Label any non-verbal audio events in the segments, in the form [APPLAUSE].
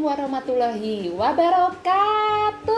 warahmatullahi wabarakatuh.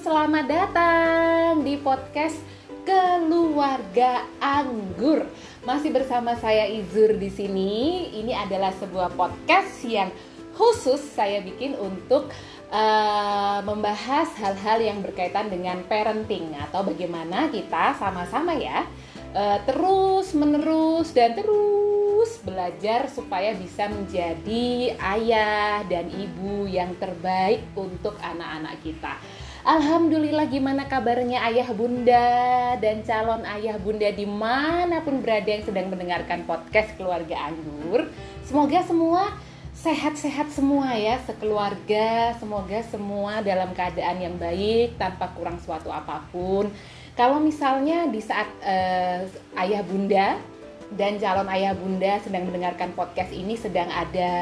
Selamat datang di podcast Keluarga Anggur. Masih bersama saya Izur di sini. Ini adalah sebuah podcast yang khusus saya bikin untuk uh, membahas hal-hal yang berkaitan dengan parenting atau bagaimana kita sama-sama ya uh, terus menerus dan terus terus belajar supaya bisa menjadi ayah dan ibu yang terbaik untuk anak-anak kita. Alhamdulillah gimana kabarnya ayah bunda dan calon ayah bunda di mana pun berada yang sedang mendengarkan podcast keluarga anggur. Semoga semua sehat-sehat semua ya sekeluarga. Semoga semua dalam keadaan yang baik tanpa kurang suatu apa pun. Kalau misalnya di saat uh, ayah bunda dan calon ayah bunda sedang mendengarkan podcast ini sedang ada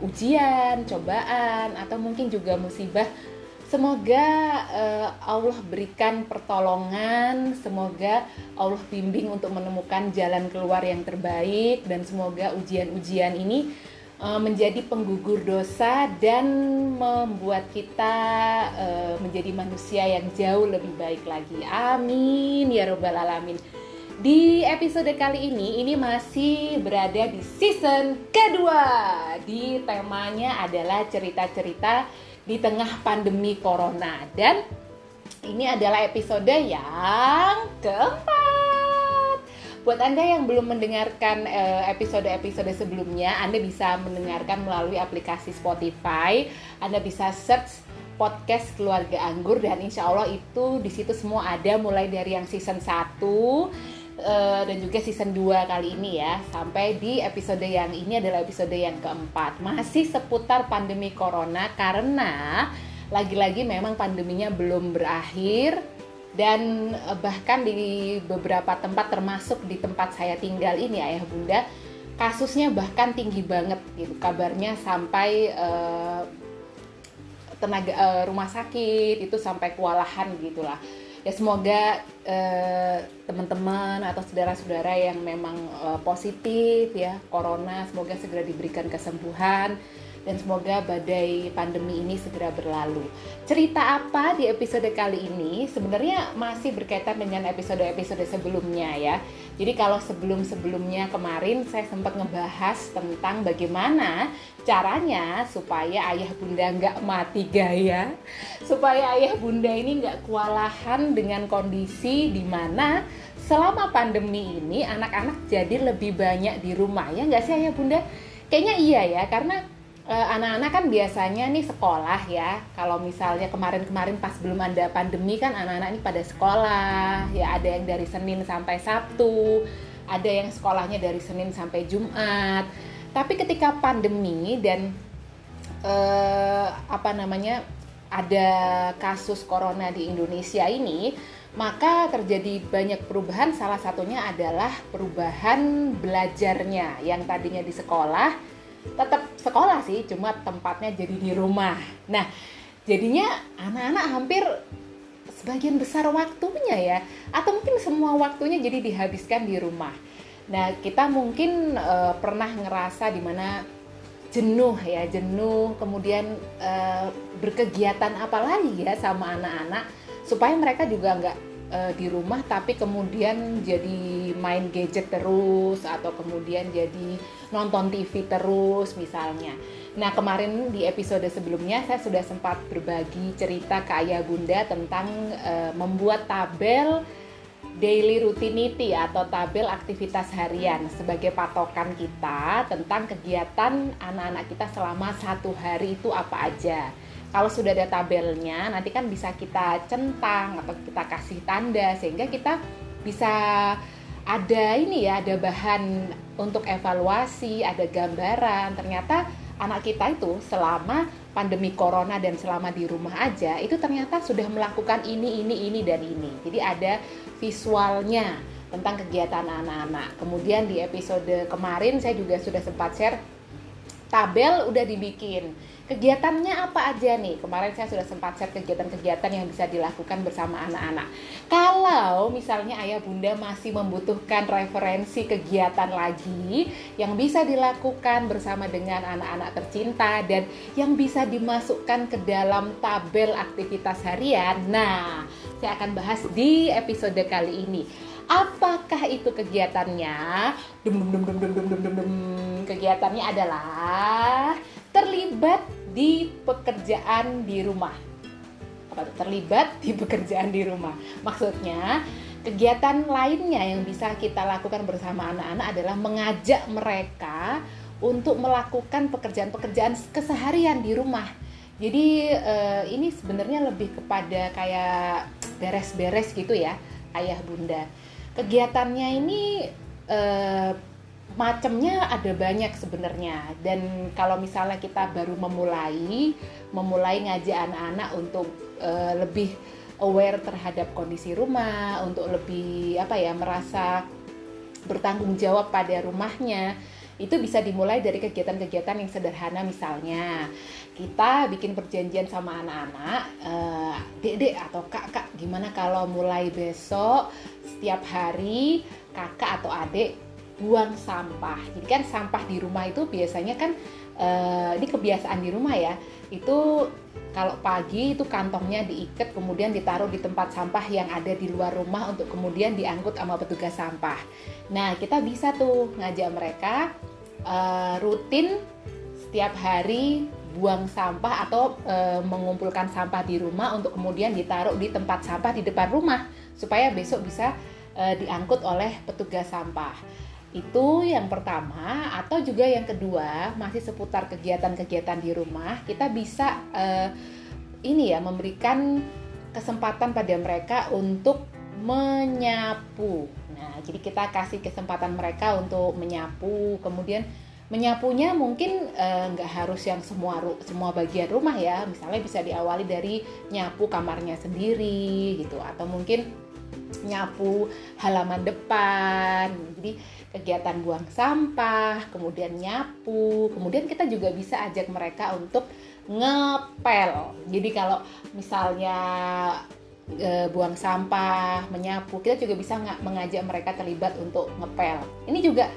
ujian, cobaan, atau mungkin juga musibah. Semoga uh, Allah berikan pertolongan, semoga Allah bimbing untuk menemukan jalan keluar yang terbaik, dan semoga ujian-ujian ini uh, menjadi penggugur dosa dan membuat kita uh, menjadi manusia yang jauh lebih baik lagi. Amin ya Robbal 'Alamin. Di episode kali ini, ini masih berada di season kedua. Di temanya adalah cerita-cerita di tengah pandemi corona. Dan ini adalah episode yang keempat. Buat Anda yang belum mendengarkan eh, episode-episode sebelumnya, Anda bisa mendengarkan melalui aplikasi Spotify. Anda bisa search podcast keluarga anggur dan insya Allah itu di situ semua ada mulai dari yang season 1 uh, dan juga season 2 kali ini ya. Sampai di episode yang ini adalah episode yang keempat. Masih seputar pandemi corona karena lagi-lagi memang pandeminya belum berakhir. Dan uh, bahkan di beberapa tempat termasuk di tempat saya tinggal ini ayah bunda kasusnya bahkan tinggi banget gitu. Kabarnya sampai uh, tenaga uh, rumah sakit itu sampai kewalahan gitulah ya semoga uh, teman-teman atau saudara-saudara yang memang uh, positif ya corona semoga segera diberikan kesembuhan dan semoga badai pandemi ini segera berlalu. Cerita apa di episode kali ini sebenarnya masih berkaitan dengan episode-episode sebelumnya ya. Jadi kalau sebelum-sebelumnya kemarin saya sempat ngebahas tentang bagaimana caranya supaya ayah bunda nggak mati gaya, supaya ayah bunda ini nggak kewalahan dengan kondisi di mana selama pandemi ini anak-anak jadi lebih banyak di rumah ya nggak sih ayah bunda? Kayaknya iya ya karena anak-anak kan biasanya nih sekolah ya. Kalau misalnya kemarin-kemarin pas belum ada pandemi kan anak-anak ini pada sekolah. Ya ada yang dari Senin sampai Sabtu, ada yang sekolahnya dari Senin sampai Jumat. Tapi ketika pandemi dan eh, apa namanya ada kasus corona di Indonesia ini, maka terjadi banyak perubahan. Salah satunya adalah perubahan belajarnya yang tadinya di sekolah tetap sekolah sih cuma tempatnya jadi di rumah. Nah jadinya anak-anak hampir sebagian besar waktunya ya atau mungkin semua waktunya jadi dihabiskan di rumah. Nah kita mungkin uh, pernah ngerasa di mana jenuh ya jenuh kemudian uh, berkegiatan apa lagi ya sama anak-anak supaya mereka juga nggak uh, di rumah tapi kemudian jadi main gadget terus atau kemudian jadi nonton TV terus misalnya. Nah kemarin di episode sebelumnya saya sudah sempat berbagi cerita ke ayah bunda tentang uh, membuat tabel daily routinity atau tabel aktivitas harian sebagai patokan kita tentang kegiatan anak-anak kita selama satu hari itu apa aja kalau sudah ada tabelnya nanti kan bisa kita centang atau kita kasih tanda sehingga kita bisa ada ini ya ada bahan untuk evaluasi ada gambaran. Ternyata anak kita itu selama pandemi corona dan selama di rumah aja itu ternyata sudah melakukan ini ini ini dan ini. Jadi ada visualnya tentang kegiatan anak-anak. Kemudian di episode kemarin saya juga sudah sempat share tabel udah dibikin Kegiatannya apa aja nih? Kemarin saya sudah sempat share kegiatan-kegiatan yang bisa dilakukan bersama anak-anak. Kalau misalnya ayah bunda masih membutuhkan referensi kegiatan lagi yang bisa dilakukan bersama dengan anak-anak tercinta dan yang bisa dimasukkan ke dalam tabel aktivitas harian. Nah, saya akan bahas di episode kali ini. Apakah itu kegiatannya? Kegiatannya adalah terlibat di pekerjaan di rumah. Apa? Terlibat di [LAUGHS] pekerjaan di rumah. Maksudnya, kegiatan lainnya yang bisa kita lakukan bersama anak-anak adalah mengajak mereka untuk melakukan pekerjaan-pekerjaan keseharian di rumah. Jadi uh, ini sebenarnya lebih kepada kayak beres-beres gitu ya, ayah bunda. Kegiatannya ini uh, macamnya ada banyak sebenarnya. Dan kalau misalnya kita baru memulai memulai ngajak anak-anak untuk uh, lebih aware terhadap kondisi rumah untuk lebih apa ya merasa bertanggung jawab pada rumahnya itu bisa dimulai dari kegiatan-kegiatan yang sederhana misalnya. Kita bikin perjanjian sama anak-anak uh, dek atau kakak gimana kalau mulai besok setiap hari kakak atau adik buang sampah. Jadi kan sampah di rumah itu biasanya kan uh, ini kebiasaan di rumah ya. Itu kalau pagi itu kantongnya diikat kemudian ditaruh di tempat sampah yang ada di luar rumah untuk kemudian diangkut sama petugas sampah. Nah, kita bisa tuh ngajak mereka uh, rutin setiap hari buang sampah atau e, mengumpulkan sampah di rumah untuk kemudian ditaruh di tempat sampah di depan rumah supaya besok bisa e, diangkut oleh petugas sampah. Itu yang pertama atau juga yang kedua masih seputar kegiatan-kegiatan di rumah kita bisa uh, ini ya memberikan kesempatan pada mereka untuk menyapu. Nah, jadi kita kasih kesempatan mereka untuk menyapu, kemudian menyapunya mungkin eh, nggak harus yang semua semua bagian rumah ya. Misalnya bisa diawali dari nyapu kamarnya sendiri gitu, atau mungkin nyapu halaman depan. Jadi kegiatan buang sampah, kemudian nyapu, kemudian kita juga bisa ajak mereka untuk ngepel. Jadi kalau misalnya e, buang sampah, menyapu, kita juga bisa mengajak mereka terlibat untuk ngepel. Ini juga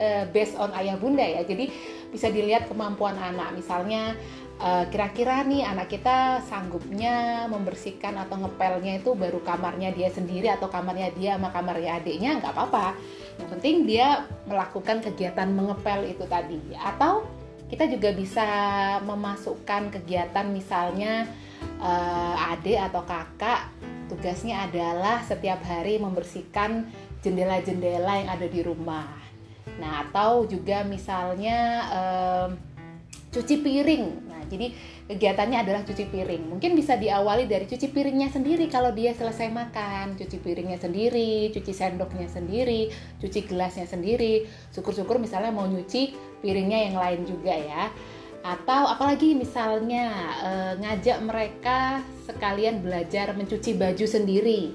e, based on ayah bunda ya. Jadi bisa dilihat kemampuan anak. Misalnya e, kira-kira nih anak kita sanggupnya membersihkan atau ngepelnya itu baru kamarnya dia sendiri atau kamarnya dia sama kamarnya adiknya nggak apa-apa yang penting dia melakukan kegiatan mengepel itu tadi atau kita juga bisa memasukkan kegiatan misalnya uh, adik atau kakak tugasnya adalah setiap hari membersihkan jendela-jendela yang ada di rumah. Nah, atau juga misalnya uh, cuci piring. Jadi kegiatannya adalah cuci piring. Mungkin bisa diawali dari cuci piringnya sendiri kalau dia selesai makan, cuci piringnya sendiri, cuci sendoknya sendiri, cuci gelasnya sendiri. Syukur-syukur misalnya mau nyuci piringnya yang lain juga ya. Atau apalagi misalnya e, ngajak mereka sekalian belajar mencuci baju sendiri.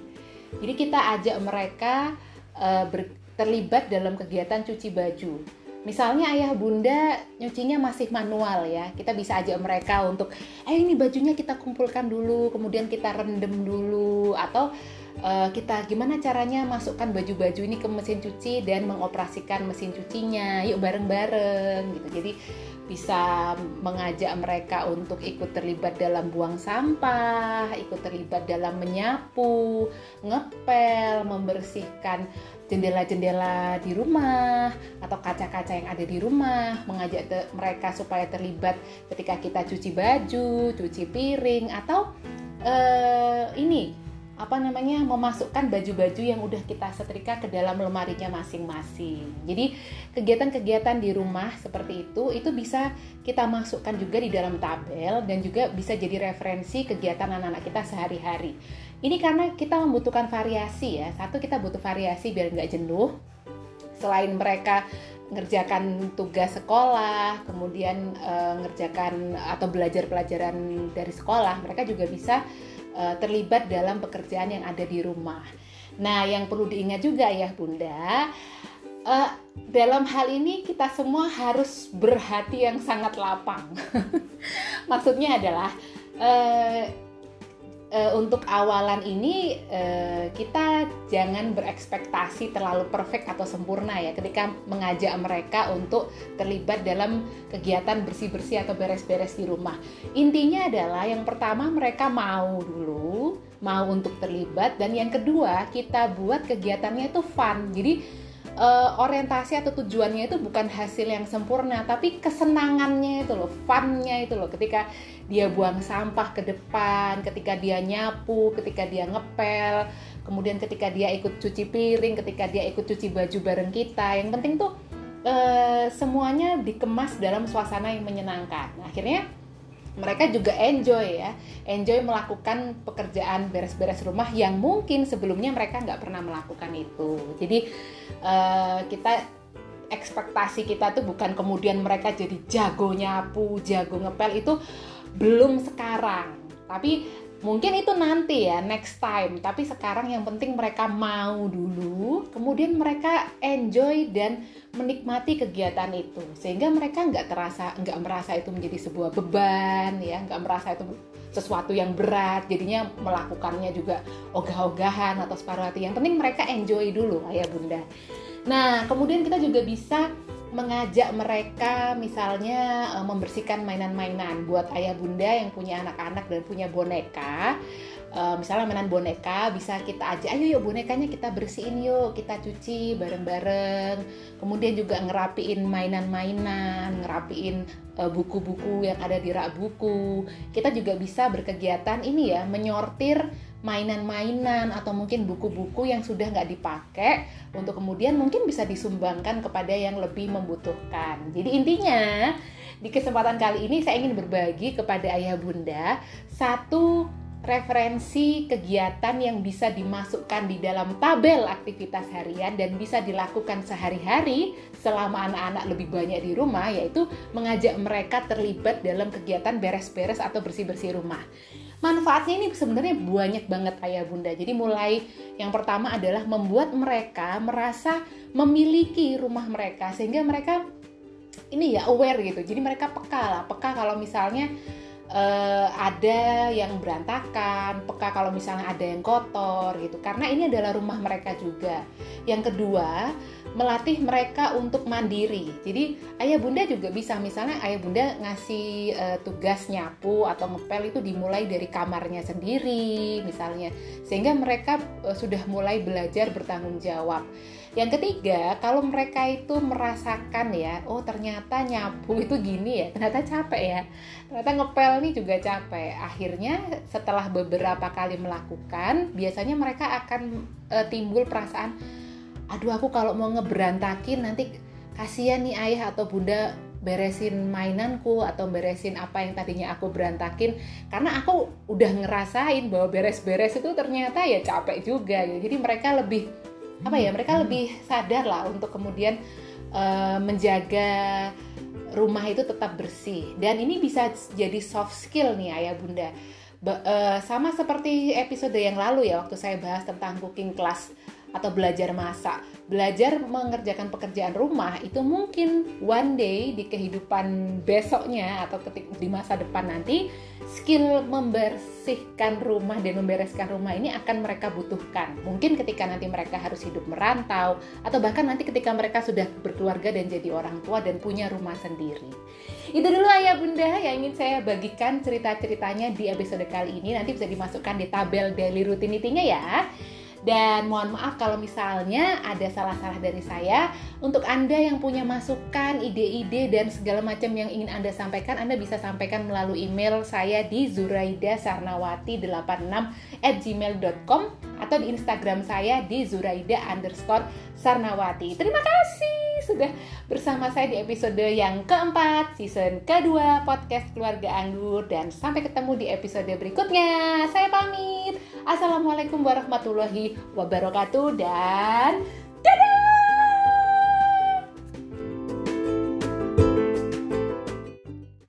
Jadi kita ajak mereka e, ber, terlibat dalam kegiatan cuci baju Misalnya ayah bunda nyucinya masih manual ya, kita bisa ajak mereka untuk, eh ini bajunya kita kumpulkan dulu, kemudian kita rendam dulu, atau uh, kita gimana caranya masukkan baju-baju ini ke mesin cuci dan mengoperasikan mesin cucinya, yuk bareng-bareng gitu. Jadi bisa mengajak mereka untuk ikut terlibat dalam buang sampah, ikut terlibat dalam menyapu, ngepel, membersihkan jendela-jendela di rumah atau kaca-kaca yang ada di rumah, mengajak mereka supaya terlibat ketika kita cuci baju, cuci piring atau uh, ini apa namanya memasukkan baju-baju yang udah kita setrika ke dalam lemarinya masing-masing. Jadi kegiatan-kegiatan di rumah seperti itu itu bisa kita masukkan juga di dalam tabel dan juga bisa jadi referensi kegiatan anak-anak kita sehari-hari. Ini karena kita membutuhkan variasi ya. Satu kita butuh variasi biar nggak jenuh. Selain mereka ngerjakan tugas sekolah, kemudian e, ngerjakan atau belajar pelajaran dari sekolah, mereka juga bisa e, terlibat dalam pekerjaan yang ada di rumah. Nah, yang perlu diingat juga ya Bunda, uh, dalam hal ini kita semua harus berhati yang sangat lapang. [LAUGHS] Maksudnya adalah uh, uh, untuk awalan ini uh, kita jangan berekspektasi terlalu perfect atau sempurna ya ketika mengajak mereka untuk terlibat dalam kegiatan bersih-bersih atau beres-beres di rumah. Intinya adalah yang pertama mereka mau dulu, mau untuk terlibat dan yang kedua kita buat kegiatannya itu fun. Jadi uh, orientasi atau tujuannya itu bukan hasil yang sempurna tapi kesenangannya itu loh funnya itu loh. Ketika dia buang sampah ke depan ketika dia nyapu ketika dia ngepel kemudian ketika dia ikut cuci piring ketika dia ikut cuci baju bareng kita. Yang penting tuh uh, semuanya dikemas dalam suasana yang menyenangkan. Nah, akhirnya mereka juga enjoy ya. Enjoy melakukan pekerjaan beres-beres rumah yang mungkin sebelumnya mereka nggak pernah melakukan itu. Jadi uh, kita ekspektasi kita tuh bukan kemudian mereka jadi jago nyapu jago ngepel itu belum sekarang. Tapi mungkin itu nanti ya next time. Tapi sekarang yang penting mereka mau dulu kemudian mereka enjoy dan menikmati kegiatan itu. Sehingga mereka nggak terasa nggak merasa itu menjadi sebuah beban ya. Nggak merasa itu sesuatu yang berat. Jadinya melakukannya juga ogah-ogahan atau separuh hati. Yang penting mereka enjoy dulu ayah bunda. Nah kemudian kita juga bisa mengajak mereka misalnya uh, membersihkan mainan-mainan. Buat ayah bunda yang punya anak-anak dan punya boneka uh, misalnya mainan boneka bisa kita ajak ayo yuk bonekanya kita bersihin yuk kita cuci bareng-bareng. Kemudian juga ngerapiin mainan-mainan ngerapiin buku buku-buku yang ada di rak buku. Kita juga bisa berkegiatan ini ya menyortir mainan-mainan atau mungkin buku-buku yang sudah nggak dipakai untuk kemudian mungkin bisa disumbangkan kepada yang lebih membutuhkan. Jadi intinya di kesempatan kali ini saya ingin berbagi kepada ayah bunda satu referensi kegiatan yang bisa dimasukkan di dalam tabel aktivitas harian dan bisa dilakukan sehari-hari selama anak-anak lebih banyak di rumah yaitu mengajak mereka terlibat dalam kegiatan beres-beres atau bersih-bersih rumah manfaatnya ini sebenarnya banyak banget ayah bunda jadi mulai yang pertama adalah membuat mereka merasa memiliki rumah mereka sehingga mereka ini ya aware gitu jadi mereka peka lah peka kalau misalnya uh, ada yang berantakan, peka kalau misalnya ada yang kotor gitu. Karena ini adalah rumah mereka juga. Yang kedua, melatih mereka untuk mandiri. Jadi ayah bunda juga bisa misalnya ayah bunda ngasih uh, tugas nyapu atau ngepel itu dimulai dari kamarnya sendiri misalnya sehingga mereka uh, sudah mulai belajar bertanggung jawab. Yang ketiga, kalau mereka itu merasakan ya, oh ternyata nyapu itu gini ya, ternyata capek ya, ternyata ngepel nih juga capek. Akhirnya setelah beberapa kali melakukan, biasanya mereka akan uh, timbul perasaan aduh aku kalau mau ngeberantakin nanti kasihan nih ayah atau bunda beresin mainanku atau beresin apa yang tadinya aku berantakin. Karena aku udah ngerasain bahwa beres-beres itu ternyata ya capek juga gitu. jadi mereka lebih apa ya mereka lebih sadar lah untuk kemudian uh, menjaga rumah itu tetap bersih. Dan ini bisa jadi soft skill nih ayah bunda. Ba uh, sama seperti episode yang lalu ya waktu saya bahas tentang cooking class atau belajar masak, belajar mengerjakan pekerjaan rumah itu mungkin one day di kehidupan besoknya atau ketik di masa depan nanti skill membersihkan rumah dan membereskan rumah ini akan mereka butuhkan. Mungkin ketika nanti mereka harus hidup merantau atau bahkan nanti ketika mereka sudah berkeluarga dan jadi orang tua dan punya rumah sendiri. Itu dulu ayah bunda yang ingin saya bagikan cerita-ceritanya di episode kali ini. Nanti bisa dimasukkan di tabel daily rutinity-nya ya. Dan mohon maaf kalau misalnya ada salah-salah dari saya. Untuk Anda yang punya masukan, ide-ide dan segala macam yang ingin Anda sampaikan, Anda bisa sampaikan melalui email saya di zuraidasarnawati86 at gmail.com atau di Instagram saya di zuraida underscore sarnawati. Terima kasih sudah bersama saya di episode yang keempat, season kedua podcast Keluarga Anggur dan sampai ketemu di episode berikutnya. Saya pamit. Assalamualaikum warahmatullahi wabarakatuh dan dadah!